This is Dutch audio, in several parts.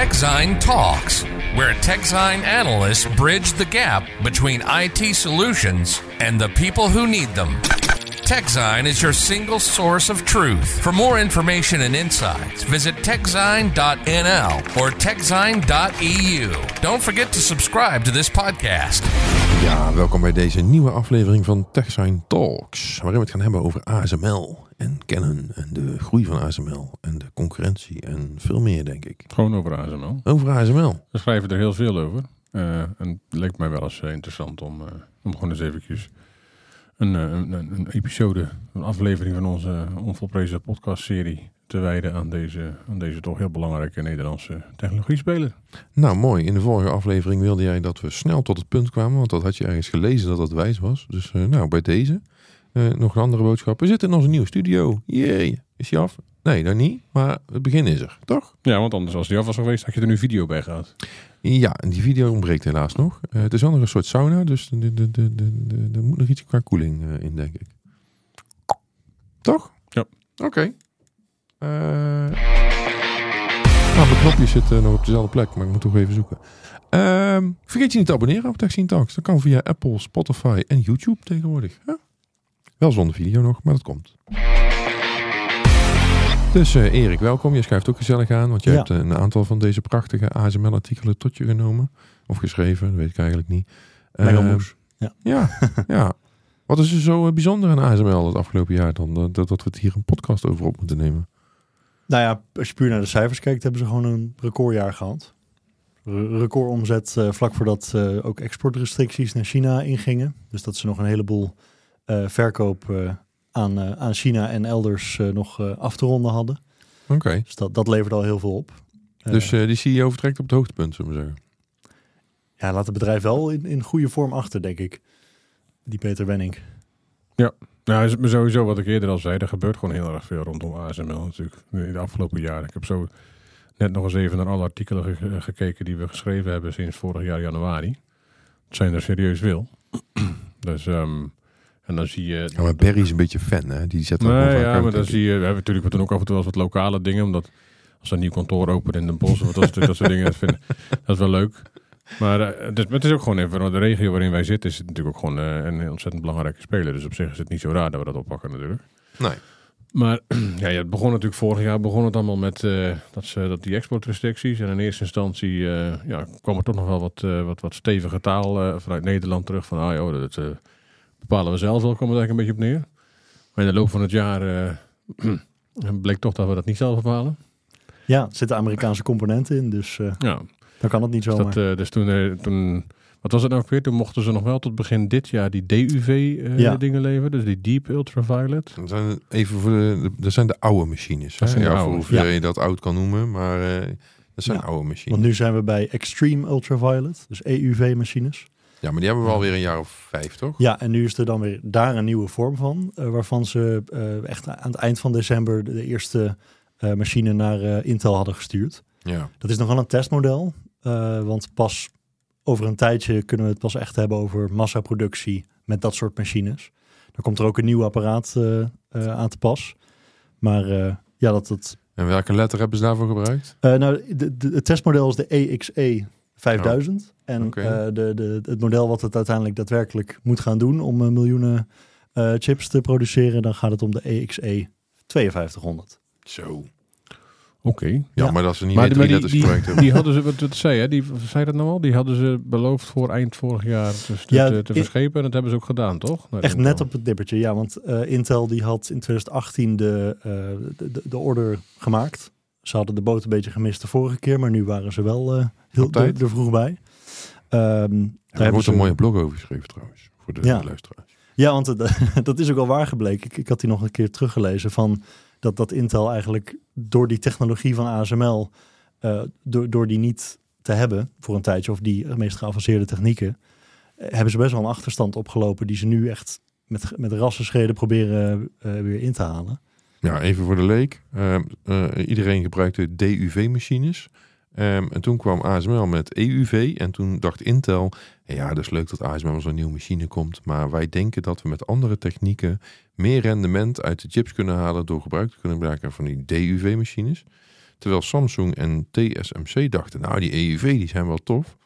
TechZine Talks, where TechZine analysts bridge the gap between IT solutions and the people who need them. TechZine is your single source of truth. For more information and insights, visit techzine.nl or techzine.eu. Don't forget to subscribe to this podcast. Ja, welkom bij deze nieuwe aflevering van TechSign Talks, waarin we het gaan hebben over ASML en Canon en de groei van ASML en de concurrentie en veel meer, denk ik. Gewoon over ASML. Over ASML. We schrijven er heel veel over. Uh, en het leek mij wel eens uh, interessant om, uh, om gewoon eens eventjes een, een, een, episode, een aflevering van onze onvolprezen podcastserie te wijden aan deze, aan deze toch heel belangrijke Nederlandse technologie-speler. Nou, mooi. In de vorige aflevering wilde jij dat we snel tot het punt kwamen, want dat had je ergens gelezen dat dat wijs was. Dus uh, nou, bij deze uh, nog een andere boodschap. We zitten in onze nieuwe studio. Jee, is die af? Nee, dan niet. Maar het begin is er, toch? Ja, want anders als die af was geweest, had je er nu video bij gehad. Ja, en die video ontbreekt helaas nog. Uh, het is wel nog een soort sauna, dus er moet nog iets qua koeling in, denk ik. Toch? Ja. Oké. Okay. Uh, nou, mijn knopjes zitten nog op dezelfde plek, maar ik moet toch even zoeken. Uh, vergeet je niet te abonneren op TechScene Talks. Dat kan via Apple, Spotify en YouTube tegenwoordig. Wel zonder video nog, maar dat komt. Dus uh, Erik, welkom. Je schuift ook gezellig aan, want je ja. hebt een aantal van deze prachtige ASML-artikelen tot je genomen. Of geschreven, dat weet ik eigenlijk niet. Uh, ja. ja, ja. Wat is er zo bijzonder aan ASML het afgelopen jaar dan, dat, dat we het hier een podcast over op moeten nemen? Nou ja, als je puur naar de cijfers kijkt, hebben ze gewoon een recordjaar gehad. Recordomzet uh, vlak voordat uh, ook exportrestricties naar China ingingen. Dus dat ze nog een heleboel uh, verkoop aan, aan China en elders nog af te ronden hadden. Oké. Okay. Dus dat, dat levert al heel veel op. Dus die CEO vertrekt op het hoogtepunt, zullen we zeggen. Ja, laat het bedrijf wel in, in goede vorm achter, denk ik. Die Peter Wenning. Ja, nou, is het sowieso wat ik eerder al zei. Er gebeurt gewoon heel erg veel rondom ASML natuurlijk in de afgelopen jaren. Ik heb zo net nog eens even naar alle artikelen ge gekeken die we geschreven hebben sinds vorig jaar januari. Het zijn er serieus veel. dus, um, en dan zie je... Ja, maar Barry is een beetje fan, hè? Die zet nee, ja, maar dan zie je... We hebben natuurlijk we doen ook af en toe wel wat lokale dingen, omdat als er een nieuw kantoor opent in Den Bosch, wat dat, dat soort dingen, dat, vind, dat is wel leuk. Maar uh, het, is, het is ook gewoon even, de regio waarin wij zitten is het natuurlijk ook gewoon uh, een ontzettend belangrijke speler. Dus op zich is het niet zo raar dat we dat oppakken natuurlijk. Nee. Maar ja, het begon natuurlijk vorig jaar begon het allemaal met uh, dat, ze, dat die exportrestricties. En in eerste instantie uh, ja, kwam er toch nog wel wat, uh, wat, wat stevige taal vanuit Nederland terug. Van ah joh, dat bepalen we zelf wel, kwam het eigenlijk een beetje op neer. Maar in de loop van het jaar bleek toch dat we dat niet zelf bepalen. Ja, er zitten Amerikaanse componenten in, dus ja. Dan kan het niet zomaar. Dus, dat, dus toen, toen wat was het nou weer? Toen mochten ze nog wel tot begin dit jaar die DUV-dingen uh, ja. leveren. Dus die Deep Ultraviolet. Dat zijn even voor de, dat zijn de oude machines. Dat zijn ja, de voor oude. Ja. je dat oud kan noemen. Maar uh, dat zijn Ja. oude machines. Want nu zijn we bij Extreme Ultraviolet, dus EUV-machines. Ja, maar die hebben we alweer een jaar of vijf, toch? Ja, en nu is er dan weer daar een nieuwe vorm van. eh, waarvan ze eh, echt aan het eind van december de, de eerste eh, machine naar eh, Intel hadden gestuurd. Ja. Dat is nog wel een testmodel. Eh, want pas over een tijdje kunnen we het pas echt hebben over massaproductie met dat soort machines. Dan komt er ook een nieuw apparaat eh, eh, aan te pas. Maar ja, dat, dat, En welke letter hebben ze daarvoor gebruikt? nou, de, de, het testmodel is de EXE 5000. En Oké. eh, de, de, het model wat het uiteindelijk daadwerkelijk moet gaan doen om miljoenen chips te produceren, dan gaat het om de E EXE 5200. Zo. Oké. Ja, Ja. maar dat ze niet Maar, meer drie letters die, hebben. die hadden ze, wat, wat zei je, die zei dat nou al? Die hadden ze beloofd voor eind vorig jaar dus te, Ja, te, te verschepen. En dat hebben ze ook gedaan, toch? Nou, Echt net op het nippertje, ja. Want eh, Intel die had in 2018 de, eh, de, de, de order gemaakt. Ze hadden de boot een beetje gemist de vorige keer, maar nu waren ze wel eh, heel tijd. er, er vroeg bij. Ehm, daar Er wordt ze- een mooie blog over geschreven trouwens. Voor de Ja. luisteraars. Ja, want dat is ook al waar gebleken. Ik, ik had die nog een keer teruggelezen van dat, dat Intel eigenlijk door die technologie van ASML, eh, door, door die niet te hebben voor een tijdje, of die meest geavanceerde technieken, eh, hebben ze best wel een achterstand opgelopen die ze nu echt met, met rassenschreden proberen eh, weer in te halen. Ja, even voor de leek. Ehm, eh, iedereen gebruikte DUV-machines. Ehm, en toen kwam ASML met EUV. En toen dacht Intel, ja, dat is leuk dat ASML zo'n nieuwe machine komt. Maar wij denken dat we met andere technieken meer rendement uit de chips kunnen halen door gebruik te kunnen maken van die DUV-machines. Terwijl Samsung en TSMC dachten, nou die EUV die zijn wel tof.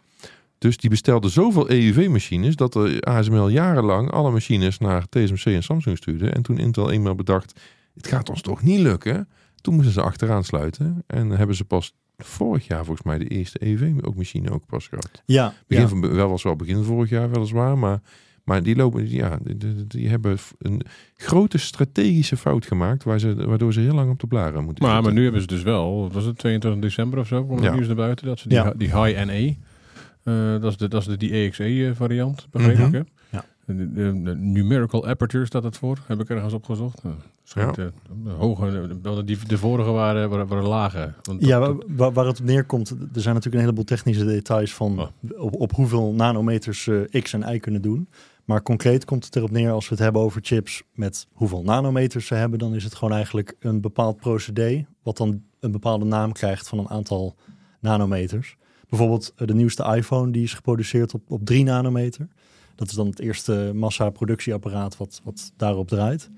Dus die bestelden zoveel EUV-machines dat de ASML jarenlang alle machines naar TSMC en Samsung stuurde. En toen Intel eenmaal bedacht, het gaat ons toch niet lukken. Toen moesten ze achteraan sluiten en hebben ze pas vorig jaar volgens mij de eerste EUV-machine ook pas gehad. Ja, Begin ja. van, wel was wel begin vorig jaar weliswaar, maar, maar die lopen, ja, die, die, hebben een grote strategische fout gemaakt, waar ze, waardoor ze heel lang op de blaren moeten Maar, maar zitten. nu hebben ze dus wel, was het 22 december of zo, kwam het Ja. nieuws naar buiten, dat ze die, Ja. die high NA, eh, dat is de, dat is de die EXE variant, begreep Mhm. ik hè? Ja. De, de- de numerical aperture staat het voor, heb ik ergens opgezocht. Uh, schijnt, eh, de hoge, die, de vorige waren, waren, waren lage. Want dat- Ja, dat- waar, het op neerkomt, er zijn natuurlijk een heleboel technische details van Oh. op, op hoeveel nanometers eh, X en Y kunnen doen. Maar concreet komt het erop neer als we het hebben over chips met hoeveel nanometers ze hebben, dan is het gewoon eigenlijk een bepaald procedé, wat dan een bepaalde naam krijgt van een aantal nanometers. Bijvoorbeeld eh, de nieuwste iPhone, die is geproduceerd op, op 3 nanometer. Dat is dan het eerste massa-productieapparaat wat, wat daarop draait.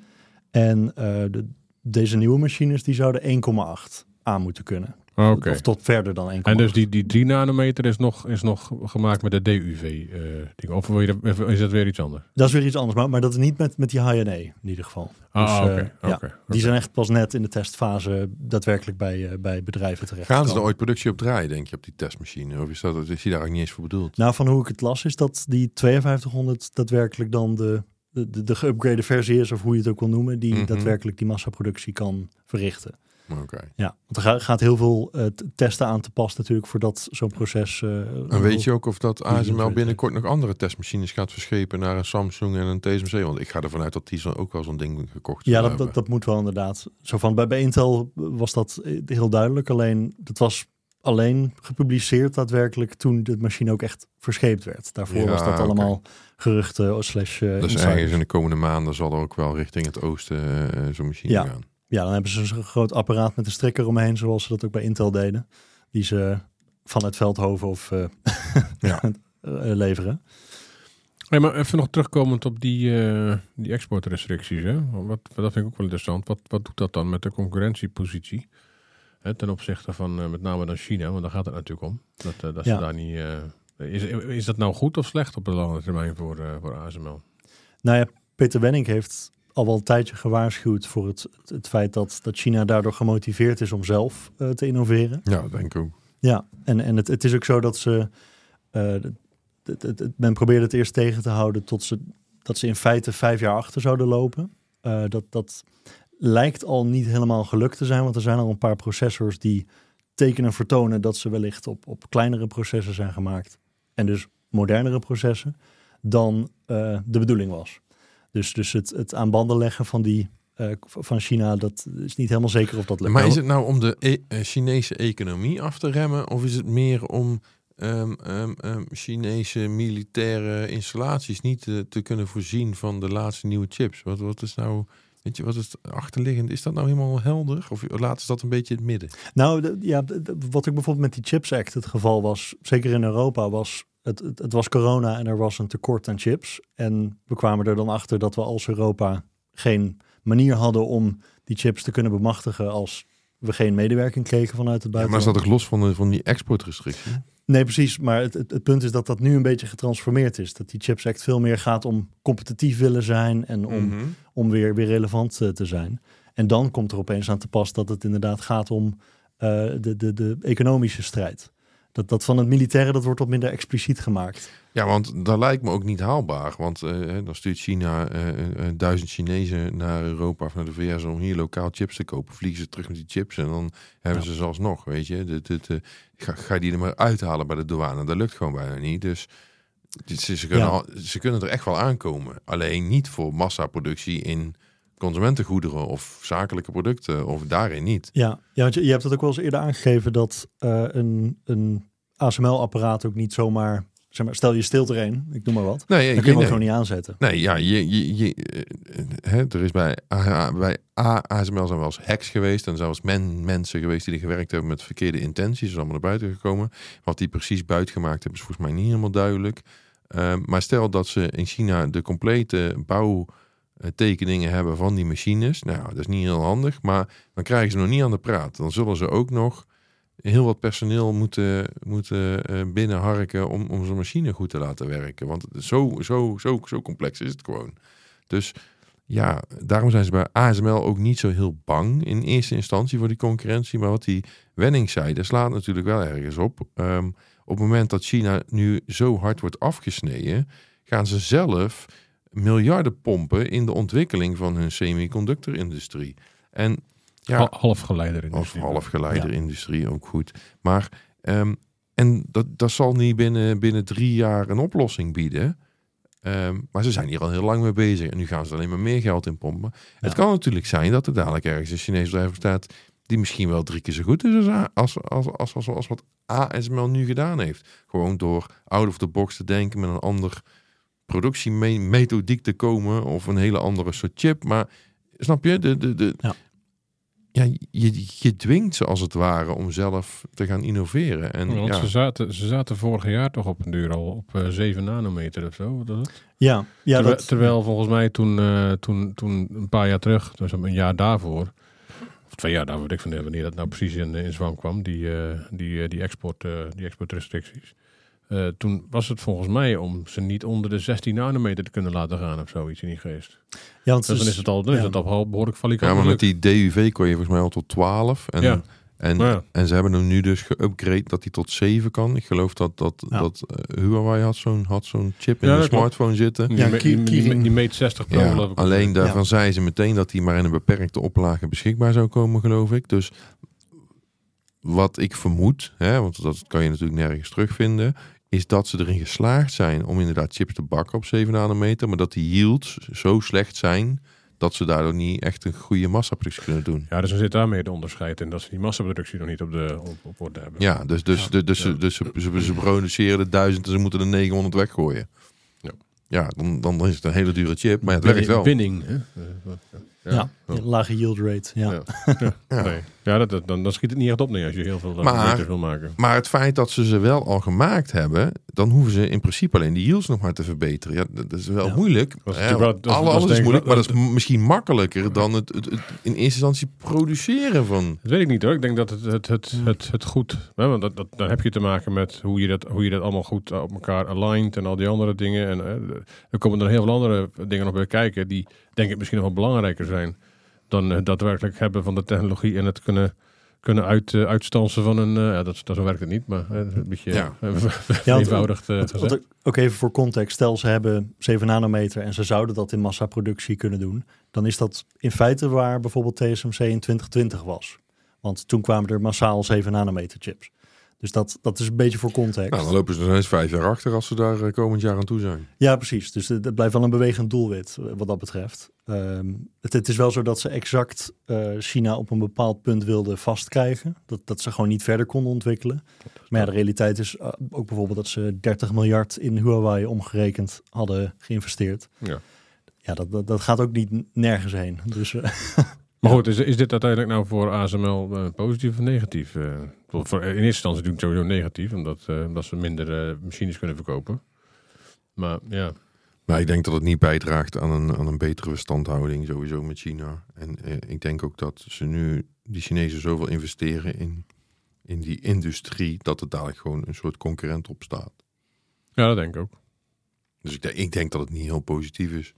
En eh, de, deze nieuwe machines, die zouden 1,8 aan moeten kunnen. Oké. Of tot verder dan 1,8. En dus die, die 3 nanometer is nog, is nog gemaakt met de DUV-ding. of wil je dat- is dat weer iets anders? Dat is weer iets anders, maar, maar dat is niet met, met die HNE in ieder geval. Ah, Dus, oké. eh, ja. Die zijn echt pas net in de testfase daadwerkelijk bij, eh, bij bedrijven terecht. Gaan ze er ooit productie op draaien, denk je, op die testmachine? Of is, dat, is die daar eigenlijk niet eens voor bedoeld? Nou, van hoe ik het las, is dat die 5200 daadwerkelijk dan de, de, de, de geüpgrade versie is, of hoe je het ook wil noemen, die Mhm. daadwerkelijk die massaproductie kan verrichten. Oké. Ja, want er ga- gaat heel veel eh, testen aan te pas natuurlijk voordat zo'n proces... eh, En weet je ook of dat ASML binnenkort nog andere testmachines gaat verschepen naar een Samsung en een TSMC? Want ik ga ervan uit dat die zo ook wel zo'n ding gekocht Ja, dat, dat, moet wel inderdaad. Zo van, bij, bij Intel was dat eh, heel duidelijk. Alleen, dat was alleen gepubliceerd daadwerkelijk toen de machine ook echt verscheept werd. Daarvoor Ja, was dat allemaal geruchten slash uh, Dus ergens in de komende maanden zal er ook wel richting het oosten zo'n machine Ja. gaan. Ja, dan hebben ze zo'n groot apparaat met een strekker omheen, zoals ze dat ook bij Intel deden. Die ze vanuit Veldhoven of eh, Ja. eh, leveren. Hey, maar even nog terugkomend op die, eh, die exportrestricties. Hè? Wat, dat vind ik ook wel interessant. Wat, wat doet dat dan met de concurrentiepositie? Hè, ten opzichte van met name dan China, want daar gaat het natuurlijk om. Dat, dat Ja. ze daar niet. is, is dat nou goed of slecht op de lange termijn voor, voor ASML? Nou ja, Peter Wenning heeft al wel een tijdje gewaarschuwd voor het, het feit dat, dat China daardoor gemotiveerd is om zelf eh, te innoveren. Ja, denk ik ook. Ja, en, en het, het is ook zo dat ze. eh, het, het, het- het- men probeerde het eerst tegen te houden tot ze, dat ze in feite vijf jaar achter zouden lopen. Eh, dat, dat lijkt al niet helemaal gelukt te zijn, want er zijn al een paar processors die tekenen vertonen dat ze wellicht op, op kleinere processen zijn gemaakt. En dus modernere processen dan eh, de bedoeling was. Dus, dus het, het aan banden leggen van die eh, van China, dat is niet helemaal zeker of dat lukt. Maar is het nou om de e- eh, Chinese economie af te remmen? Of is het meer om ehm, ehm, ehm, Chinese militaire installaties niet te, te kunnen voorzien van de laatste nieuwe chips? Wat, wat is nou, weet je, wat is het achterliggend? Is dat nou helemaal helder? Of laten ze dat een beetje in het midden? Nou, de- ja, wat ik bijvoorbeeld met die Chips Act het geval was, zeker in Europa, was het, het, het was corona en er was een tekort aan chips. En we kwamen er dan achter dat we als Europa geen manier hadden om die chips te kunnen bemachtigen als we geen medewerking kregen vanuit het Ja, maar is buitenland. dat toch los van, de, van die exportrestrictie? Nee, precies. Maar het, het, het punt is dat dat nu een beetje getransformeerd is. Dat die Chips Act veel meer gaat om competitief willen zijn en om Mhm. om weer, weer relevant eh, te zijn. En dan komt er opeens aan te pas dat het inderdaad gaat om eh, de, de, de economische strijd. Dat, dat van het militaire, dat wordt wat minder expliciet gemaakt. Ja, want dat lijkt me ook niet haalbaar. Want eh, dan stuurt China eh, duizend Chinezen naar Europa of naar de VS om hier lokaal chips te kopen. Vliegen ze terug met die chips en dan hebben Ja. ze ze alsnog, weet je. De, ga, ga je die er maar uithalen bij de douane. Dat lukt gewoon bijna niet. Dus dit- ze, ze, kunnen Ja. al- ze kunnen er echt wel aankomen. Alleen niet voor massaproductie in consumentengoederen of zakelijke producten. Of daarin niet. Ja, ja want je, je hebt het ook wel eens eerder aangegeven dat eh, een, een ASML-apparaat ook niet zomaar, zeg maar, stel je stilt er een, ik noem maar wat, Nee, dan kun je hem gewoon niet aanzetten. Nee, ja, je, je, je, eh, hè, er is bij, A- bij A- ASML zijn wel eens hacks geweest. En zijn wel eens men, mensen geweest die er gewerkt hebben met verkeerde intenties. Is allemaal naar buiten gekomen. Wat die precies buiten gemaakt hebben, is volgens mij niet helemaal duidelijk. Ehm, maar stel dat ze in China de complete bouw tekeningen hebben van die machines. Nou, dat is niet heel handig, maar dan krijgen ze nog niet aan de praat. Dan zullen ze ook nog heel wat personeel moeten, moeten eh, binnenharken om, om zo'n machine goed te laten werken. Want zo, zo, zo, zo complex is het gewoon. Dus ja, daarom zijn ze bij ASML ook niet zo heel bang in eerste instantie voor die concurrentie. Maar wat die Wenning zei, daar slaat natuurlijk wel ergens op. Ehm, op het moment dat China nu zo hard wordt afgesneden, gaan ze zelf miljarden pompen in de ontwikkeling van hun semiconductorindustrie. En ja, Hal- Halfgeleider of halfgeleiderindustrie ook goed. Maar ehm, en dat, dat zal niet binnen, binnen drie jaar een oplossing bieden. Ehm, maar ze zijn hier al heel lang mee bezig. En nu gaan ze alleen maar meer geld in pompen. Het kan natuurlijk zijn dat er dadelijk ergens een Chinees bedrijf staat... die misschien wel drie keer zo goed is als, als, als, als, als wat ASML nu gedaan heeft. Gewoon door out of the box te denken met een ander productiemethodiek te komen... of een hele andere soort chip. Maar snap je? De, de, de, Ja. ja, je, je dwingt ze als het ware om zelf te gaan innoveren. En Want ja, ze, zaten, ze zaten vorig jaar toch op een duur al op eh 7 nanometer of zo. was het? Ja, ja terwijl, dat, terwijl volgens mij toen, eh, toen, toen een paar jaar terug, dus een jaar daarvoor, of twee jaar daarvoor, weet ik van wanneer dat nou precies in, in zwang kwam, die, eh, die, eh, die, export, eh, die exportrestricties. Eh, toen was het volgens mij om ze niet onder de 16 nanometer te kunnen laten gaan of zoiets in die geest. ja, want Dus dan is het al, dan is ja. het al behoorlijk ja, valikant. maar met die DUV kon je volgens mij al tot 12. En, Ja. en, Nou ja. en ze hebben hem nu dus geüpgrade dat hij tot 7 kan. Ik geloof dat, dat, Ja. dat eh, Huawei had zo'n had zo'n chip in Ja, de klopt. smartphone zitten. Ja, die, die, die Mate 60 Pro Ja, geloof ik. alleen Ja. daarvan zeiden ze meteen dat hij maar in een beperkte oplage beschikbaar zou komen, geloof ik. Dus wat ik vermoed, hè, want dat kan je natuurlijk nergens terugvinden, is dat ze erin geslaagd zijn om inderdaad chips te bakken op 7 nanometer, maar dat die yields zo slecht zijn dat ze daardoor niet echt een goede massaproductie kunnen doen. Ja, dus er zit daarmee de onderscheid in dat ze die massaproductie nog niet op de op, op orde hebben. Ja, dus, dus, Ja. dus, dus, Ja. ze- dus ze, ze, ze produceren de 1000 en ze moeten er 900 weggooien. Ja. Ja, dan, dan is het een hele dure chip, maar het werkt wel. Winning. Hè? Eh, ja, lage yield rate. Ja. Ja. Ja. Nee. ja dat, dat- dan, dan schiet het niet echt op nee, als je heel veel Maar- maar, wil maken. Maar het feit dat ze ze wel al gemaakt hebben, dan hoeven ze in principe alleen de yields nog maar te verbeteren. Ja, dat is wel Ja. moeilijk. Dat is Hè, natuurlijk wel- dat is- alle- dat is alles is moeilijk, maar dat is misschien makkelijker dan het, het, het in eerste instantie produceren van. Dat weet ik niet hoor. Ik denk dat het, het, het, het, het goed... Hè, want dat, dat, dan heb je te maken met hoe je, dat, hoe je dat allemaal goed op elkaar aligned en al die andere dingen. En eh, er komen er heel veel andere dingen nog bij kijken die denk ik misschien nog wel belangrijker zijn dan het daadwerkelijk hebben van de technologie en het kunnen, kunnen uit, eh, uitstansen van een... eh, ja, dat, dat, zo werkt het niet, maar eh, een beetje Ja. eenvoudig eh, want ook even voor context, stel ze hebben 7 nanometer en ze zouden dat in massaproductie kunnen doen, dan is dat in feite waar bijvoorbeeld TSMC in 2020 was. Want toen kwamen er massaal 7 nanometer chips. Dus dat, dat is een beetje voor context. Nou, dan lopen ze nog eens vijf jaar achter als ze daar eh, komend jaar aan toe zijn. Ja, precies. Dus het het blijft wel een bewegend doelwit eh, wat dat betreft. Ehm, het, het is wel zo dat ze exact eh, China op een bepaald punt wilden vastkrijgen. Dat, dat ze gewoon niet verder konden ontwikkelen. Maar ja, de realiteit is ook bijvoorbeeld dat ze 30 miljard in Huawei omgerekend hadden geïnvesteerd. Ja. Ja, dat, dat, dat gaat ook niet nergens heen. Dus Maar goed, is, is dit uiteindelijk nou voor ASML eh, positief of negatief? Eh, voor, in eerste instantie natuurlijk sowieso negatief, omdat, omdat ze minder machines kunnen verkopen. Maar ja, Maar ik denk dat het niet bijdraagt aan een, aan een betere verstandhouding sowieso met China. En ik denk ook dat ze nu, die Chinezen, zoveel investeren in, in die industrie, dat het dadelijk gewoon een soort concurrent opstaat. ja dat denk ik ook. Dus ik, denk- ik denk dat het niet heel positief is.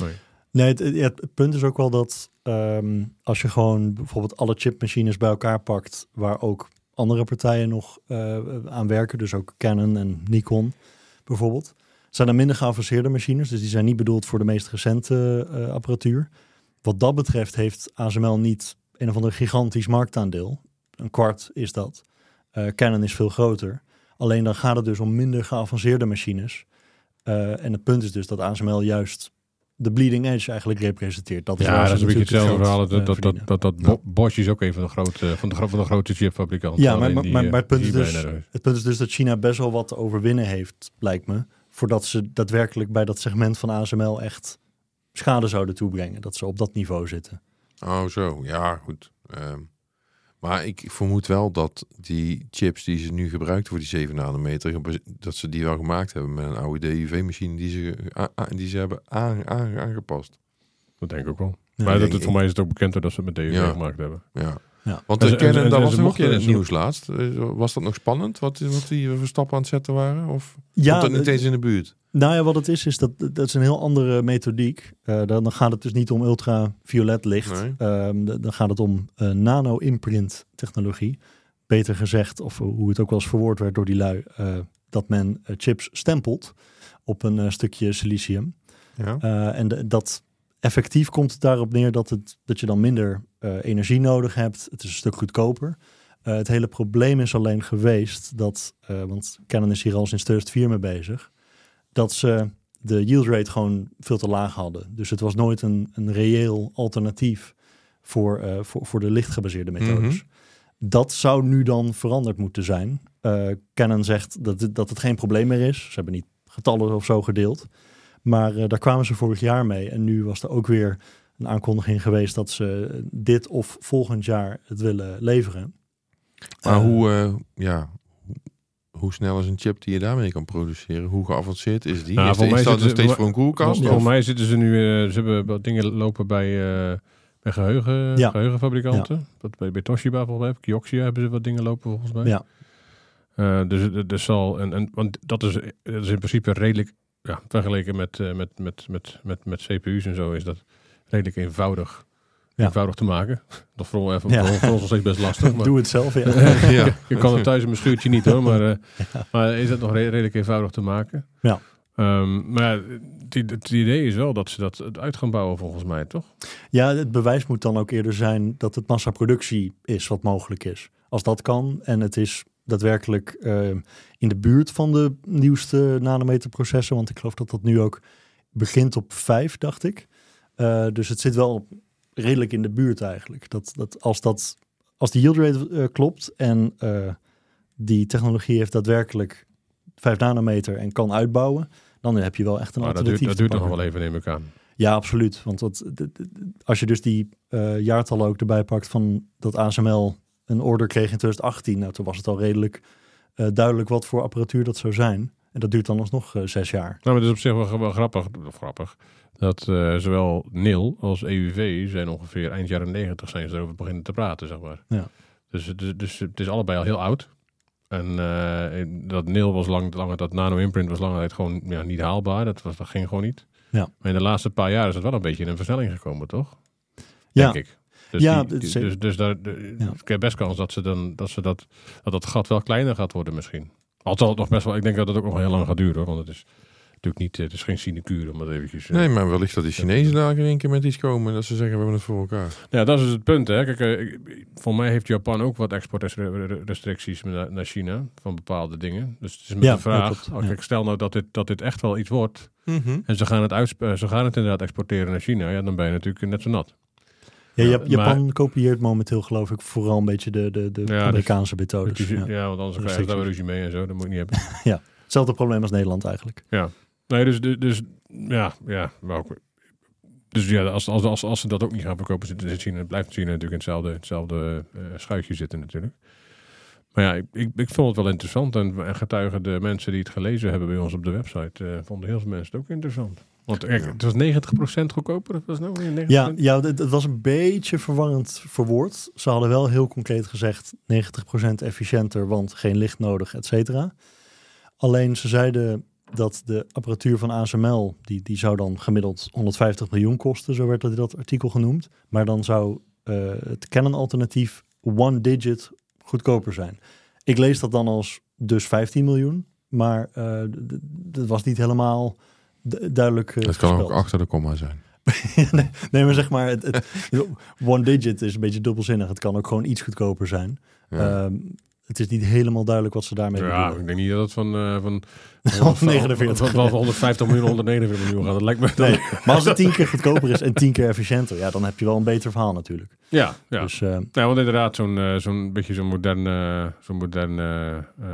Nee. Nee, het, punt is ook wel dat ehm, als je gewoon bijvoorbeeld alle chipmachines bij elkaar pakt, waar ook andere partijen nog eh, aan werken, dus ook Canon en Nikon bijvoorbeeld, zijn er minder geavanceerde machines, dus die zijn niet bedoeld voor de meest recente eh, apparatuur. Wat dat betreft heeft ASML niet een of ander gigantisch marktaandeel. Een kwart is dat. Eh, Canon is veel groter. Alleen dan gaat het dus om minder geavanceerde machines. En het punt is dus dat ASML juist de bleeding edge eigenlijk representeert. Dat is waar Ja, ze dat is een beetje hetzelfde het verhaal. Dat, eh, dat, dat, dat, dat Bo- Bosch is ook een van de grote, van de, gro- van de grote chipfabrikanten. Ja, maar, maar, die, maar, eh, maar het, punt is dus, het punt is dus dat China best wel wat te overwinnen heeft, lijkt me. Voordat ze daadwerkelijk bij dat segment van ASML echt schade zouden toebrengen. Dat ze op dat niveau zitten. Oh, zo. Ja, goed. Ehm, maar ik vermoed wel dat die chips die ze nu gebruiken voor die 7 nanometer, dat ze die wel gemaakt hebben met een oude DUV-machine die ze, die ze hebben aan- aan- aangepast. Dat denk ik ook wel. Ja, maar dat, het, voor mij is het ook bekend dat ze het met DUV Ja. gemaakt hebben. Ja. Ja. Want de ze- Canon, en- en dat ze was nog ook in het ze- nieuws laatst. Eh, Was dat nog spannend, wat, wat die voor stappen aan het zetten waren? Of Ja, komt dat niet het- eens in de buurt? Nou ja, wat het is, is dat dat is een heel andere methodiek. Eh, dan, dan gaat het dus niet om ultraviolet licht. Nee. Ehm, dan gaat het om eh, nano-imprint technologie. Beter gezegd, of hoe het ook wel eens verwoord werd door die lui, eh, dat men eh, chips stempelt op een eh, stukje silicium. Ja. Eh, en de- dat effectief komt het daarop neer dat, het, dat je dan minder eh, energie nodig hebt. Het is een stuk goedkoper. Eh, het hele probleem is alleen geweest dat, eh, want Canon is hier al sinds 2004 mee bezig, dat ze de yield rate gewoon veel te laag hadden. Dus het was nooit een, een reëel alternatief voor, voor, voor de lichtgebaseerde methodes. Mhm. Dat zou nu dan veranderd moeten zijn. Canon zegt dat, dat het geen probleem meer is. Ze hebben niet getallen of zo gedeeld. Maar eh, daar kwamen ze vorig jaar mee. En nu was er ook weer een aankondiging geweest dat ze dit of volgend jaar het willen leveren. Maar Eh, hoe, eh, ja, hoe- snel is een chip die je daarmee kan produceren? Hoe geavanceerd is die? Nou, is, voor is mij dat nog ze- steeds voor een koelkast? Volgens of- mij zitten ze nu, eh, ze hebben wat dingen lopen bij, eh, bij geheugen, Ja. geheugenfabrikanten. Dat bij, bij Toshiba volgens mij, Kioxia hebben ze wat dingen lopen volgens mij. Ja. Eh, dus het- er zal, en, en, want dat is, dat is in principe redelijk, ja, vergeleken met, eh, met, met, met, met, met CPU's en zo, is dat redelijk eenvoudig, Ja. eenvoudig te maken. Dat voor, voor, Ja. voor, voor ons nog steeds best lastig. Maar, Doe het zelf, ja. Ja. je kan het thuis in mijn schuurtje niet hoor, maar, eh, maar is dat nog re- redelijk eenvoudig te maken? Ja. Ehm, maar het, i- het idee is wel dat ze dat het uit gaan bouwen volgens mij, toch? Ja, het bewijs moet dan ook eerder zijn dat het massaproductie is wat mogelijk is. Als dat kan en het is daadwerkelijk eh, in de buurt van de nieuwste nanometerprocessen, want ik geloof dat dat nu ook begint op 5, dacht ik. Eh, dus het zit wel redelijk in de buurt eigenlijk. Dat, dat als, dat, als die yield rate eh, klopt en eh, die technologie heeft daadwerkelijk 5 nanometer en kan uitbouwen, dan heb je wel echt een Maar dat duurt, alternatief. dat duurt nog wel even, neem ik aan. Ja, absoluut. Want als je dus die jaartallen ook erbij pakt van dat ASML een order kreeg in 2018, nou, toen was het al redelijk eh, duidelijk wat voor apparatuur dat zou zijn. En dat duurt dan alsnog eh, zes jaar. Nou, maar het is op zich wel, wel grappig, grappig dat eh, zowel NIL als EUV zijn ongeveer eind jaren 90 zijn ze erover beginnen te praten, zeg maar. Ja. Dus, het is- dus het is allebei al heel oud. En dat NIL was lang, langer, dat nano-imprint was lange tijd gewoon ja, niet haalbaar. Dat, was, dat ging gewoon niet. Ja. Maar in de laatste paar jaar is het wel een beetje in een versnelling gekomen, toch? Ja, Denk ik. Dus, Ja, die- die- dus, dus daar, de, Ja. ik heb best kans dat, ze dan, dat, ze dat, dat dat gat wel kleiner gaat worden misschien. Al zal het nog best wel, ik denk dat het ook nog heel lang gaat duren, hoor, want het is natuurlijk niet, eh, het is geen sinecure om dat eventjes... eh, Nee, maar wellicht dat de Chinezen daar in één keer met iets komen en dat ze zeggen we hebben het voor elkaar. Ja, dat is het punt. Hè. Kijk, eh, voor mij heeft Japan ook wat exportrestricties naar, China van bepaalde dingen. Dus het is met Ja, de vraag, klopt, ja. kijk, stel nou dat dit, dat dit echt wel iets wordt en ze gaan, het ze gaan het inderdaad exporteren naar China, ja, dan ben je natuurlijk net zo nat. Ja, Jap- maar- Japan kopieert momenteel geloof ik vooral een beetje de, de, de dus- Amerikaanse methodes. Dus, ja. Ja. want anders krijg je daar weer ruzie mee en zo, dat moet je niet hebben. Hetzelfde probleem als Nederland eigenlijk. Nee, dus, dus, dus ja, ja, maar ook, dus ja, als, als, als, als ze dat ook niet gaan verkopen, zit, zit China, blijft China natuurlijk in hetzelfde, hetzelfde eh, schuitje zitten natuurlijk. Maar ja, ik, ik, ik vond het wel interessant en, en getuigen de mensen die het gelezen hebben bij ons op de website, eh, vonden heel veel mensen het ook interessant. Want het was 90% goedkoper, dat was nou weer 90%? Ja, ja het, het was een beetje verwarrend verwoord. Ze hadden wel heel concreet gezegd 90% efficiënter, want geen licht nodig, et cetera. Alleen ze zeiden dat de apparatuur van ASML, die, die zou dan gemiddeld 150 miljoen kosten, zo werd dat in dat artikel genoemd. Maar dan zou eh, het Canon alternatief one digit goedkoper zijn. Ik lees dat dan als dus 15 miljoen, maar eh, dat was niet helemaal duidelijk eh, Het kan ook achter de komma zijn. nee, maar zeg maar, het, het, one digit is een beetje dubbelzinnig. Het kan ook gewoon iets goedkoper zijn. Ja. Ehm, het is niet helemaal duidelijk wat ze daarmee Ja, bedoelen. ik denk niet dat het van, eh van, 49. van, van 150 miljoen 149 miljoen gaat. Dat lijkt me Nee, maar als het tien keer goedkoper is en tien keer efficiënter, ja, dan heb je wel een beter verhaal natuurlijk. Ja, ja. Dus eh, Ja, want inderdaad, zo'n eh, zo'n beetje zo'n modern, zo'n modern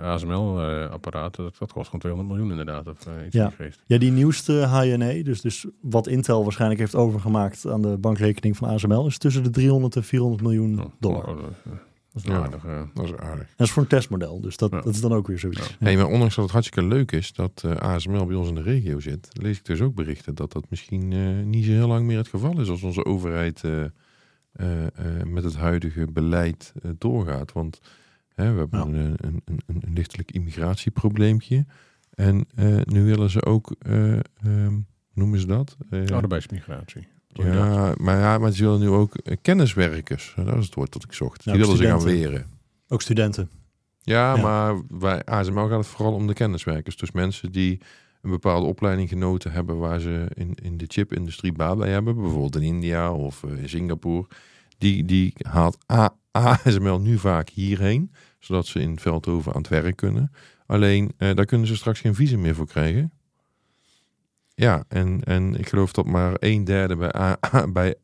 ASML-apparaat, dat, dat kost gewoon 200 miljoen inderdaad. Of iets Ja. ja, die nieuwste HNE, dus, dus wat Intel waarschijnlijk heeft overgemaakt aan de bankrekening van ASML, is tussen de 300 en 400 miljoen Oh, dollar. oh, oh, Dat is Ja. aardig. eh. Dat is aardig. Dat is voor een testmodel, dus dat, Ja. dat is dan ook weer zoiets. Ja. Hey, maar ondanks dat het hartstikke leuk is dat eh, ASML bij ons in de regio zit, lees ik dus ook berichten dat dat misschien eh, niet zo heel lang meer het geval is als onze overheid eh, eh, eh, met het huidige beleid eh, doorgaat. Want hè, we hebben Ja. een, een, een, lichtelijk immigratieprobleempje. En eh, nu willen ze ook, eh, ehm, noemen ze dat? Eh, Arbeidsmigratie. Ja, maar ja, maar ze willen nu ook eh, kenniswerkers. Dat is het woord dat ik zocht. Ja, Die willen ze gaan studenten. weren. Ook studenten. Ja, Ja. maar bij ASML gaat het vooral om de kenniswerkers. Dus mensen die een bepaalde opleiding genoten hebben waar ze in, in de chipindustrie baat bij hebben. Bijvoorbeeld in India of eh, in Singapore. Die, die haalt A- ASML nu vaak hierheen. Zodat ze in Veldhoven aan het werk kunnen. Alleen eh, daar kunnen ze straks geen visum meer voor krijgen. Ja, en, en ik geloof dat maar een derde bij, A, bij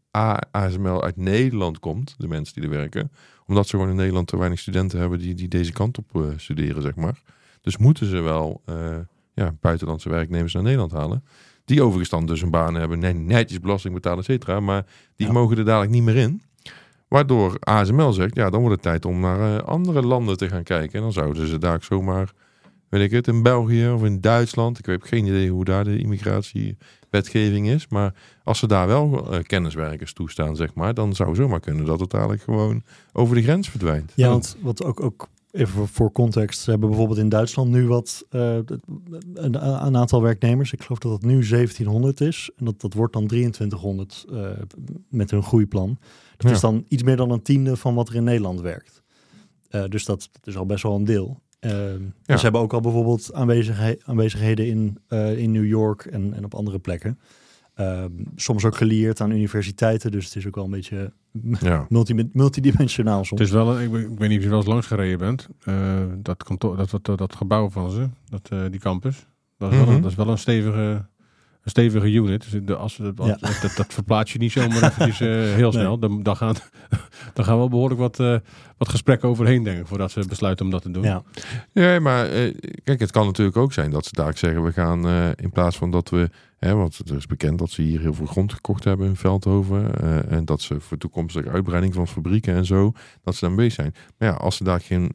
ASML uit Nederland komt. De mensen die er werken omdat ze gewoon in Nederland te weinig studenten hebben die, die deze kant op eh, studeren, zeg maar. Dus moeten ze wel eh, ja, buitenlandse werknemers naar Nederland halen. Die overigens dan dus een baan hebben, net- netjes belasting betalen, et cetera. Maar die Ja. mogen er dadelijk niet meer in. Waardoor ASML zegt, ja, dan wordt het tijd om naar eh, andere landen te gaan kijken. En dan zouden ze daar zomaar, weet ik het, in België of in Duitsland. Ik heb geen idee hoe daar de immigratiewetgeving is. Maar als ze daar wel eh, kenniswerkers toestaan, zeg maar, dan zou zomaar kunnen dat het dadelijk gewoon over de grens verdwijnt. Ja, want wat ook, ook even voor- context, ze hebben bijvoorbeeld in Duitsland nu wat eh, een, een aantal werknemers. Ik geloof dat het nu 1700 is en dat, dat wordt dan 2300 eh, met hun groeiplan. Dat Ja. is dan iets meer dan een tiende van wat er in Nederland werkt. Dus dat, dat is al best wel een deel. Eh, Ze hebben ook al bijvoorbeeld aanwezighe- aanwezigheden in, eh, in New York en, en op andere plekken. Eh, soms ook gelieerd aan universiteiten, dus het is ook wel een beetje Ja. multi, multidimensionaal soms. Het is wel, ik, weet- ik weet niet of je wel eens langs gereden bent. eh, dat, kantoor, dat, dat, dat gebouw van ze, dat, eh, die campus. Dat is, wel Mhm. een, dat is wel een stevige, een stevige unit. Dus de, als, dat, Ja. dat, dat verplaats je niet zomaar eventjes eh, heel snel. Dan, dan, gaan, dan gaan wel behoorlijk wat, eh, wat gesprekken overheen, denk ik, voordat ze besluiten om dat te doen. ja. Ja, maar eh, kijk, het kan natuurlijk ook zijn dat ze daar zeggen, we gaan eh, in plaats van dat we, hè, want het is bekend dat ze hier heel veel grond gekocht hebben in Veldhoven eh, en dat ze voor toekomstige uitbreiding van fabrieken en zo, dat ze dan bezig zijn. Maar ja, als ze daar geen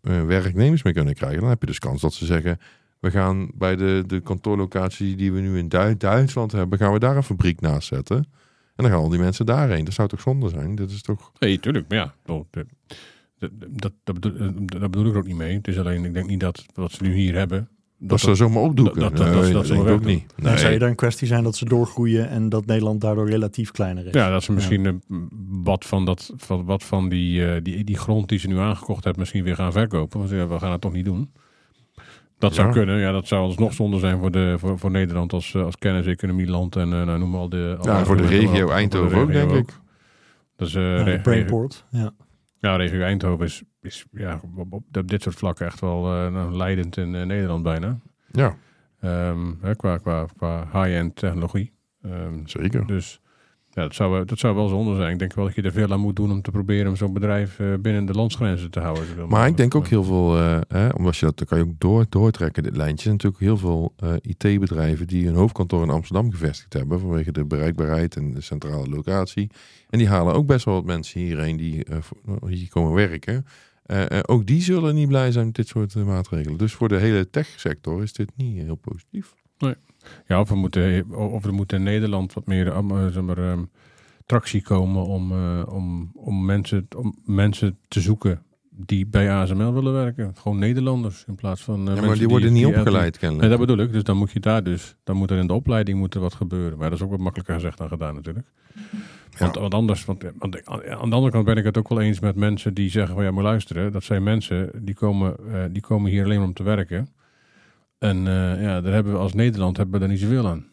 werknemers meer kunnen krijgen, dan heb je dus kans dat ze zeggen, we gaan bij de, de kantoorlocatie die we nu in Du- Duitsland hebben, gaan we daar een fabriek naast zetten. En dan gaan al die mensen daarheen. Dat zou toch zonde zijn? Dat is toch... Nee, tuurlijk. Maar ja, dat, dat, dat, dat, bedoel, eh, dat bedoel ik er ook niet mee. Het is alleen, ik denk niet dat wat ze nu hier hebben... Dat, ze dat zomaar opdoeken. dat- dat- dat- Nee, dat ze ook niet. Dan zou je Nee. er een kwestie zijn dat ze doorgroeien en dat Nederland daardoor relatief kleiner is. Ja, dat ze misschien eh, wat van, dat, van, wat van die, eh, die, die grond die ze nu aangekocht hebben misschien weer gaan verkopen. Want ja, we gaan het toch niet doen. Dat zou Ja. kunnen. Ja, dat zou alsnog zonde zijn voor, de, voor, voor Nederland als, eh, als kenniseconomieland. En eh, nou, noem maar al de... Ja, voor de regio. Eindhoven ook, de denk ik. Dus eh, Ja, de regio, Brainport. Ja. ja, regio Eindhoven is, is ja, op, op, op dit soort vlakken echt wel eh, nou, leidend in Nederland bijna. Ja, Ehm, hè, qua, qua, qua high-end technologie. Ehm, zeker. dus ja, dat, zou, dat zou wel zonde zijn. Ik denk wel dat je er veel aan moet doen om te proberen om zo'n bedrijf eh, binnen de landsgrenzen te houden. zoveel Maar ik denk ook heel veel, eh, hè, omdat je dat, dan kan je ook door, doortrekken, dit lijntje. Er zijn natuurlijk heel veel eh, IT-bedrijven die hun hoofdkantoor in Amsterdam gevestigd hebben. Vanwege de bereikbaarheid en de centrale locatie. En die halen ook best wel wat mensen hierheen die voor- hier komen werken. Ook die zullen niet blij zijn met dit soort maatregelen. Dus voor de hele techsector is dit niet heel positief. Ja, of, we moeten, of er moet in Nederland wat meer eh, zeg maar, ehm, tractie komen om, eh, om, om, mensen, om mensen te zoeken die bij ASML willen werken. Gewoon Nederlanders in plaats van. eh, ja, maar mensen die worden niet die- opgeleid Nee, kennelijk. dat bedoel ik. Dus dan moet je daar dus, dan moet er in de opleiding moet er wat gebeuren. Maar dat is ook wat makkelijker gezegd dan gedaan natuurlijk. Want, want anders, want, want aan de andere kant ben ik het ook wel eens met mensen die zeggen van ja, maar luisteren, dat zijn mensen die komen, eh, die komen hier alleen om te werken. En eh, ja, daar hebben we als Nederland hebben we daar niet zoveel aan.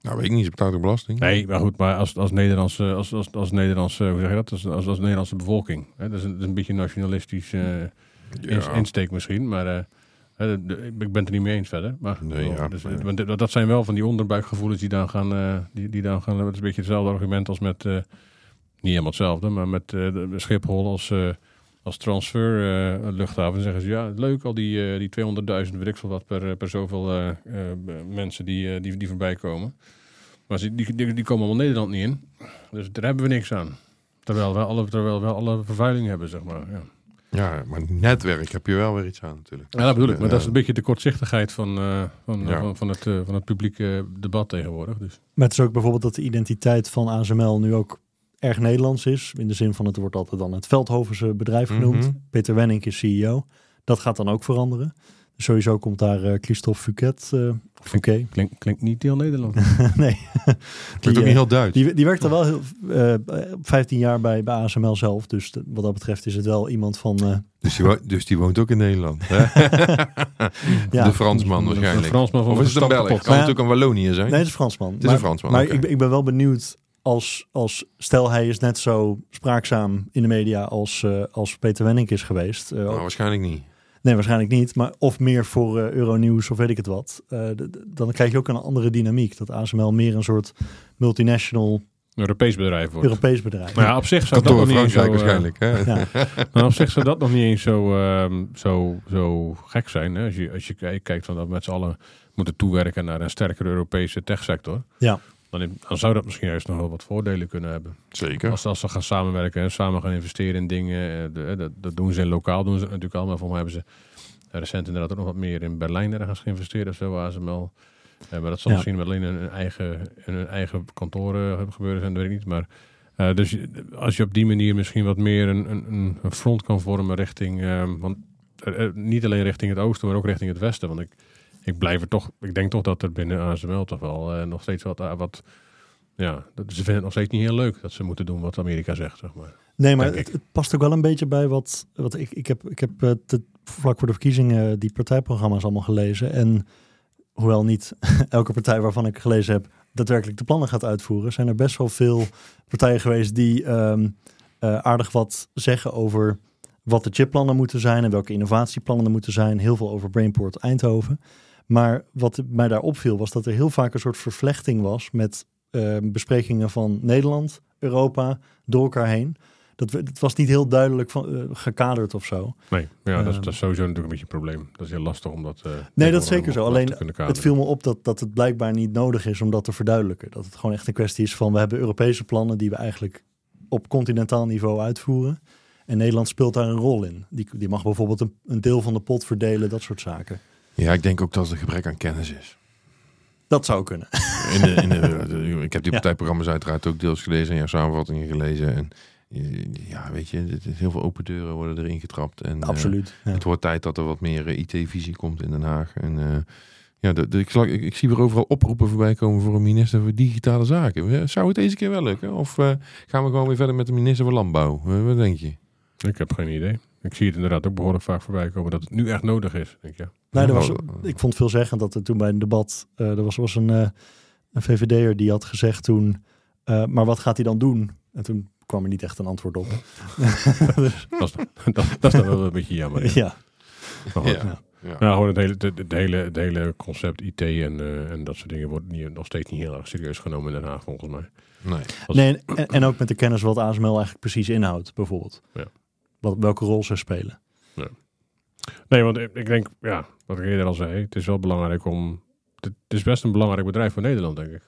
Nou, weet ik niet, ze betaalt ook belasting. Nee, maar goed, maar als, als Nederlandse, als, als, als Nederlandse, hoe zeg je dat? Als, als, als Nederlandse bevolking. Hè? Dat, is een, dat is een beetje een nationalistisch eh, Ja. insteek misschien, maar eh, hè, de- de- ik ben het er niet mee eens verder. Maar, Nee, ja, dus, dat, dat zijn wel van die onderbuikgevoelens die dan gaan, eh, die, die dan gaan, dat is een beetje hetzelfde argument als met, niet helemaal hetzelfde, maar met Schiphol als, als transfer eh, zeggen ze, ja, leuk al die, eh, die 200.000, weet ik veel wat, per, per zoveel eh, eh, mensen die, eh, die, die voorbij komen. Maar ze, die, die, die komen allemaal Nederland niet in. Dus daar hebben we niks aan. Terwijl we alle, terwijl we alle vervuiling hebben, zeg maar. Ja. Ja, maar netwerk heb je wel weer iets aan natuurlijk. Ja, dat bedoel ik. Maar Ja. dat is een beetje de kortzichtigheid van, eh, van, Ja. van, van het, eh, van het publieke debat tegenwoordig. Dus. Maar het is ook bijvoorbeeld dat de identiteit van ASML nu ook erg Nederlands is. In de zin van het wordt altijd dan het Veldhovense bedrijf genoemd. Mhm. Peter Wenning is CEO. Dat gaat dan ook veranderen. Dus sowieso komt daar eh, Christophe Fouquet. eh Fouquet. Klinkt, klinkt niet heel Nederland. nee. Klinkt ook eh, niet heel Duits. Die, die werkt al wel heel, eh 15 jaar bij, bij ASML zelf. Dus de- wat dat betreft is het wel iemand van... eh, Dus, die wo- dus die woont ook in Nederland. hè? ja, de Fransman waarschijnlijk. Fransman van Of is het een Belg? Kan Maar ja- natuurlijk een Wallonië zijn. Nee, het is een Fransman. is een Fransman, Maar ik, ik ben wel benieuwd als, als... Stel, hij is net zo spraakzaam in de media als, eh, als Peter Wenning is geweest. Eh, Nou, waarschijnlijk niet. Nee, waarschijnlijk niet. Maar of meer voor eh, Euronews of weet ik het wat. Eh, dan krijg je ook een andere dynamiek. Dat ASML meer een soort multinational Europees bedrijf wordt. Europees bedrijf. Maar ja, op zich zou dat nog niet eens zo, eh, waarschijnlijk. Hè? Ja. Maar op zich zou dat nog niet eens zo, ehm, zo, zo gek zijn. Hè? Als je, als je kijk- kijkt van dat we met z'n allen moeten toewerken naar een sterkere Europese techsector. Ja. Dan, dan zou dat misschien juist nog wel wat voordelen kunnen hebben. Zeker. Als, als ze gaan samenwerken en samen gaan investeren in dingen. eh, de- dat, dat doen ze in lokaal, doen ze natuurlijk al. Maar voor mij hebben ze recent inderdaad ook nog wat meer in Berlijn ergens geïnvesteerd of zo, ASML. Eh, maar dat zal Ja. misschien wel alleen in hun eigen, in hun eigen kantoren gebeuren zijn, dat weet ik niet. Maar eh, dus als je op die manier misschien wat meer een, een, een- front kan vormen richting, ehm, want eh, eh, niet alleen richting het oosten, maar ook richting het westen. Want ik, ik blijf er toch, ik denk toch dat er binnen ASML toch wel eh, nog steeds wat, eh, wat ja, dat, ze vinden het nog steeds niet heel leuk dat ze moeten doen wat Amerika zegt, zeg maar. Nee, maar het, past ook wel een beetje bij wat, wat ik, ik heb. Ik heb eh, te- vlak voor de verkiezingen die partijprogramma's allemaal gelezen. En hoewel niet elke partij waarvan ik gelezen heb daadwerkelijk de plannen gaat uitvoeren, zijn er best wel veel partijen geweest die ehm, eh, aardig wat zeggen over wat de chipplannen moeten zijn en welke innovatieplannen er moeten zijn. Heel veel over Brainport Eindhoven. Maar wat mij daar opviel was dat er heel vaak een soort vervlechting was met eh, besprekingen van Nederland, Europa, door elkaar heen. Dat, we- het was niet heel duidelijk van, eh, gekaderd of zo. Nee, ja, dat, is, Ehm. dat is sowieso natuurlijk een beetje een probleem. Dat is heel lastig om dat... eh, Nee, dat is zeker zo. Alleen het viel me op dat, dat het blijkbaar niet nodig is om dat te verduidelijken. Dat het gewoon echt een kwestie is van we hebben Europese plannen die we eigenlijk op continentaal niveau uitvoeren. En Nederland speelt daar een rol in. Die, die mag bijvoorbeeld een, een deel van de pot verdelen, dat soort zaken. Ja, ik denk ook dat het een gebrek aan kennis is. Dat zou kunnen. In de, in de, de- ik heb die Ja. partijprogramma's uiteraard ook deels gelezen en jouw samenvattingen gelezen. En eh, ja, weet je, is heel veel open deuren worden erin getrapt. En, eh, Absoluut. Ja. Het wordt tijd dat er wat meer eh, IT-visie komt in Den Haag. En eh, ja, de, de- ik, slag- ik, ik zie weer overal oproepen voorbij komen voor een minister voor digitale zaken. Zou het deze keer wel lukken? Of eh, gaan we gewoon weer verder met de minister van Landbouw? Wat denk je? Ik heb geen idee. Ik zie het inderdaad ook behoorlijk vaak voorbij komen dat het nu echt nodig is. Denk je. Nee, er was, Oh, ik vond veel zeggen dat er toen bij een debat, eh, er was, was een, eh een VVD'er die had gezegd toen, eh, maar wat gaat hij dan doen? En toen kwam er niet echt een antwoord op. Dat is, dat, dat is dan wel een beetje jammer. Ja. ja. Ja. Ja. Nou, gewoon het hele, het, het hele, het hele concept IT en, eh, en dat soort dingen wordt niet, nog steeds niet heel erg serieus genomen in Den Haag, volgens mij. Nee. Als- Nee, en, en ook met de kennis wat ASML eigenlijk precies inhoudt, bijvoorbeeld. Ja. Wat, welke rol ze spelen. Nee, want ik, ik denk, ja, wat ik eerder al zei, het is wel belangrijk om. Het, is best een belangrijk bedrijf voor Nederland, denk ik.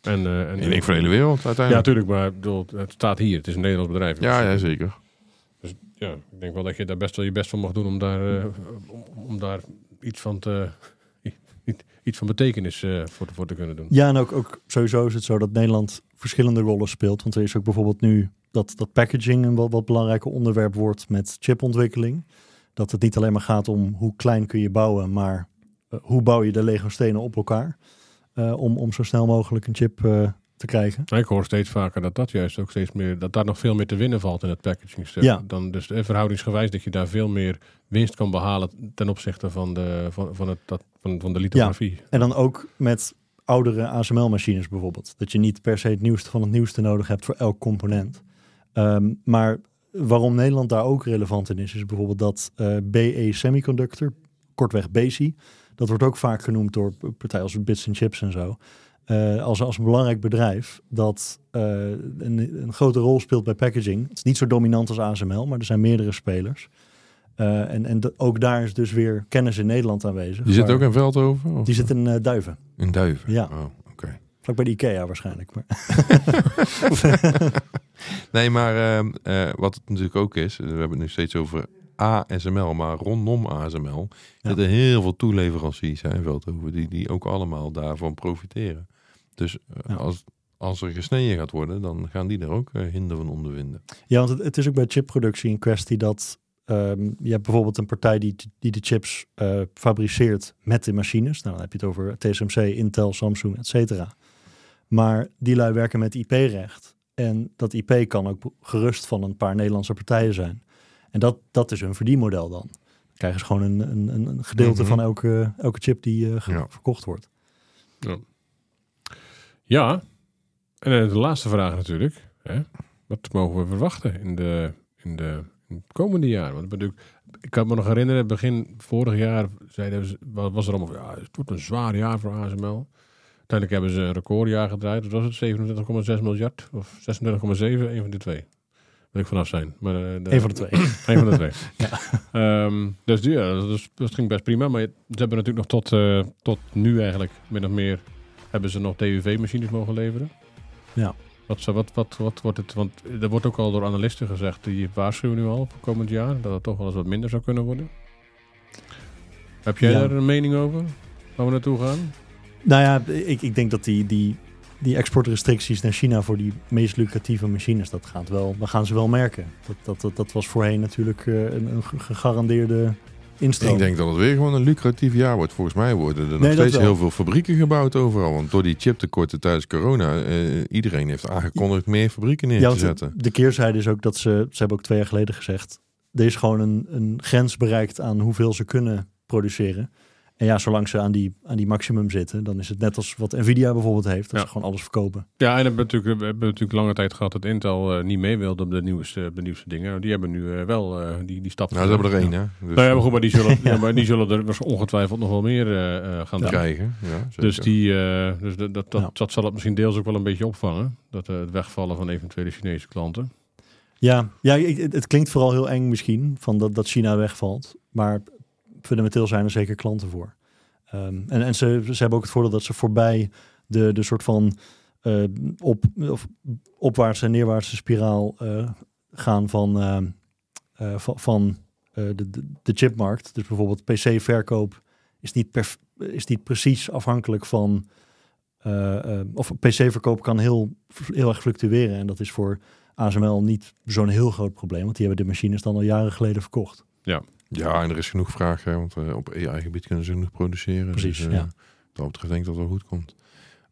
En, eh, en Ik denk voor de hele wereld Ja, uiteindelijk. natuurlijk, maar ik bedoel, het staat hier. Het is een Nederlands bedrijf. Ja, Dus, ja, zeker. Dus ja, ik denk wel dat je daar best wel je best van mag doen om daar, eh, om, om daar iets van te. Iets van betekenis eh, voor, te- voor te kunnen doen. Ja, en ook, ook sowieso is het zo dat Nederland verschillende rollen speelt. Want er is ook bijvoorbeeld nu dat, dat packaging een wat, wat belangrijker onderwerp wordt met chipontwikkeling. Dat het niet alleen maar gaat om hoe klein kun je bouwen, maar eh, hoe bouw je de Lego stenen op elkaar. eh, om, om zo snel mogelijk een chip eh, te krijgen. Ik hoor steeds vaker dat dat juist ook steeds meer, dat daar nog veel meer te winnen valt in het packaging. Ja. Dan dus verhoudingsgewijs dat je daar veel meer winst kan behalen ten opzichte van de, van, van het, dat, van, van de lithografie. En dan ook met oudere ASML-machines bijvoorbeeld. Dat je niet per se het nieuwste van het nieuwste nodig hebt voor elk component. Ehm, maar waarom Nederland daar ook relevant in is, is bijvoorbeeld dat eh, BE Semiconductor, kortweg BESI, dat wordt ook vaak genoemd door partijen als Bits and Chips en zo. eh, als, als een belangrijk bedrijf dat eh, een, een grote rol speelt bij packaging. Het is niet zo dominant als ASML, maar er zijn meerdere spelers. En en ook daar is dus weer kennis in Nederland aanwezig. Die zit ook in Veldhoven? Of? die zit in Duiven. in Duiven? Ja. Oh, oké. Vlak bij de IKEA waarschijnlijk. Maar Nee, maar ehm, eh, wat het natuurlijk ook is, we hebben het nu steeds over ASML, maar rondom ASML Ja. zitten heel veel toeleveranciers in Veldhoven die, die ook allemaal daarvan profiteren. Dus eh, Ja. als, als er gesneden gaat worden, dan gaan die er ook eh, hinder van ondervinden. Ja, want het, het is ook bij chipproductie een kwestie dat ehm, je hebt bijvoorbeeld een partij die, die de chips fabriceert met de machines. Nou, dan heb je het over TSMC, Intel, Samsung, et cetera. Maar die lui werken met IP-recht. En dat IP kan ook gerust van een paar Nederlandse partijen zijn. En dat, dat is hun verdienmodel dan. Dan krijgen ze gewoon een, een, een- gedeelte Mhm. van elke, elke chip die eh, Ja. verkocht wordt. Ja, en eh, de laatste vraag natuurlijk. Hè? Wat mogen we verwachten in, de, in, de, in het komende jaar? Want ik, kan me nog herinneren, begin vorig jaar zeiden ze, wa- was er allemaal ja, het wordt een zwaar jaar voor ASML. Uiteindelijk hebben ze een recordjaar gedraaid. Wat was het? 27,6 miljard? Of 26,7? Een van de twee. Wil ik vanaf zijn. Maar, eh, de- Eén van de twee. Een van de twee. Ehm, dus ja, dat, dat ging best prima. Maar ze hebben natuurlijk nog tot, eh, tot nu eigenlijk, min of meer, hebben ze nog DUV-machines mogen leveren. Ja. Wat, wat, wat, wat wordt het? Want er wordt ook al door analisten gezegd, die waarschuwen nu al voor komend jaar, dat het toch wel eens wat minder zou kunnen worden. Heb jij Ja. daar een mening over? Waar we naartoe gaan? Nou ja, ik, ik denk dat die, die, die exportrestricties naar China voor die meest lucratieve machines, dat gaat wel, dat gaan ze wel merken. Dat, dat, dat, dat was voorheen natuurlijk eh, een, een gegarandeerde instroom. Ik denk dat het weer gewoon een lucratief jaar wordt. Volgens mij worden er nog Nee, dat steeds wel. heel veel fabrieken gebouwd overal. Want door die chiptekorten tijdens corona, eh, iedereen heeft aangekondigd meer fabrieken neer te zetten. de keerzijde is ook dat ze, ze hebben ook twee jaar geleden gezegd, er is gewoon een, een grens bereikt aan hoeveel ze kunnen produceren. En ja, zolang ze aan die, aan die maximum zitten, dan is het net als wat Nvidia bijvoorbeeld heeft, dat Ja. ze gewoon alles verkopen. Ja, en hebben we, natuurlijk, we hebben natuurlijk lange tijd gehad dat Intel eh, niet mee wilde op de nieuwste, de nieuwste dingen. Die hebben nu eh, wel eh, die, die stap Nou, ze hebben er één, hè? Dus, Nou ja, maar goed, maar die zullen, Ja. ja, maar die zullen er dus ongetwijfeld nog wel meer eh, eh, gaan krijgen. Ja, zeker. Dus, die, eh, dus dat, dat, dat, Ja. dat zal het misschien deels ook wel een beetje opvangen. Dat, eh, het wegvallen van eventuele Chinese klanten. Ja, ja ik- het, het klinkt vooral heel eng misschien, van dat, dat China wegvalt. Maar fundamenteel zijn er zeker klanten voor. Ehm, en en ze, ze hebben ook het voordeel dat ze voorbij de, de soort van eh, op, of opwaartse en neerwaartse spiraal eh, gaan van, eh, van, de, de, chipmarkt. Dus bijvoorbeeld PC-verkoop is niet, perf- is niet precies afhankelijk van... of PC-verkoop kan heel, heel erg fluctueren. En dat is voor ASML niet zo'n heel groot probleem. Want die hebben de machines dan al jaren geleden verkocht. Ja, en er is genoeg vraag, hè, want eh, op AI-gebied kunnen ze genoeg produceren. Precies, dus, eh, ja. Wat dat betreft denk ik dat het wel goed komt.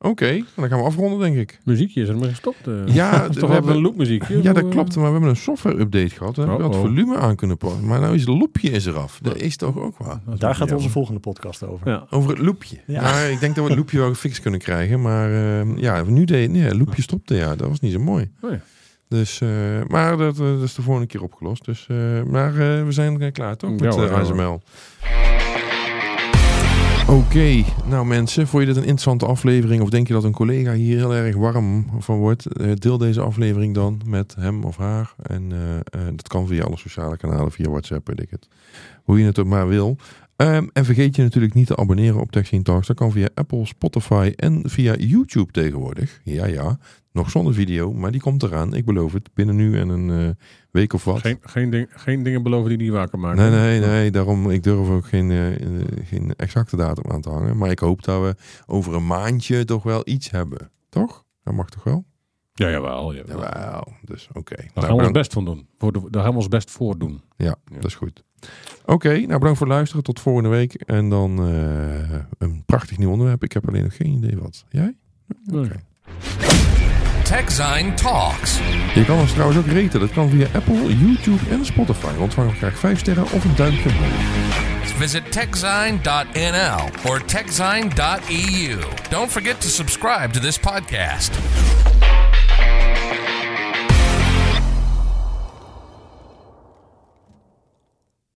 Oké, dan gaan we afronden, denk ik. Muziekje is er maar gestopt. eh. Ja, dat is we toch wel hebben- een loopmuziekje? Ja, dat klopt, maar we hebben een software-update gehad. We hebben Oh, het oh. volume aan kunnen passen. Maar nou is het loopje is eraf. Dat is toch ook waar. Daar gaat jammer. onze volgende podcast over. Ja. Over het loopje. Ja. Ja. ik denk dat we het loopje wel gefixt kunnen krijgen. Maar eh, ja, nu deed nee, het loopje stopte. Ja, dat was niet zo mooi. Oh ja. Dus, eh, maar dat, eh, dat is de volgende keer opgelost. Dus, eh, maar we zijn klaar toch met ja. ASML. Oké, nou mensen, vond je dit een interessante aflevering of denk je dat een collega hier heel erg warm van wordt? Deel deze aflevering dan met hem of haar. En dat kan via alle sociale kanalen, via WhatsApp, weet ik het. Hoe je het ook maar wil. Ehm, en vergeet je natuurlijk niet te abonneren op Techscene Talks. Dat kan via Apple, Spotify en via YouTube tegenwoordig. Ja, ja. Nog zonder video, maar die komt eraan. Ik beloof het. Binnen nu en een eh, week of wat. Geen, geen, ding, geen dingen beloven die niet kan maken. Nee, nee, nee. Daarom, ik durf ook geen, eh, geen exacte datum aan te hangen. Maar ik hoop dat we over een maandje toch wel iets hebben. Toch? Dat mag toch wel? Ja, jawel. jawel. Jawel. Dus oké. Daar Nou, gaan we ons best van doen. Daar gaan we ons best voor doen. Ja, Ja. dat is goed. Oké, nou bedankt voor het luisteren. Tot volgende week. En dan eh, een prachtig nieuw onderwerp. Ik heb alleen nog geen idee wat. Jij? Nee. TechZine Talks. Je kan ons trouwens ook raten. Dat kan via Apple, YouTube en Spotify. Ontvang graag 5 sterren of een duimpje omhoog. Visit techzine.nl or techzine.eu. Don't forget to subscribe to this podcast.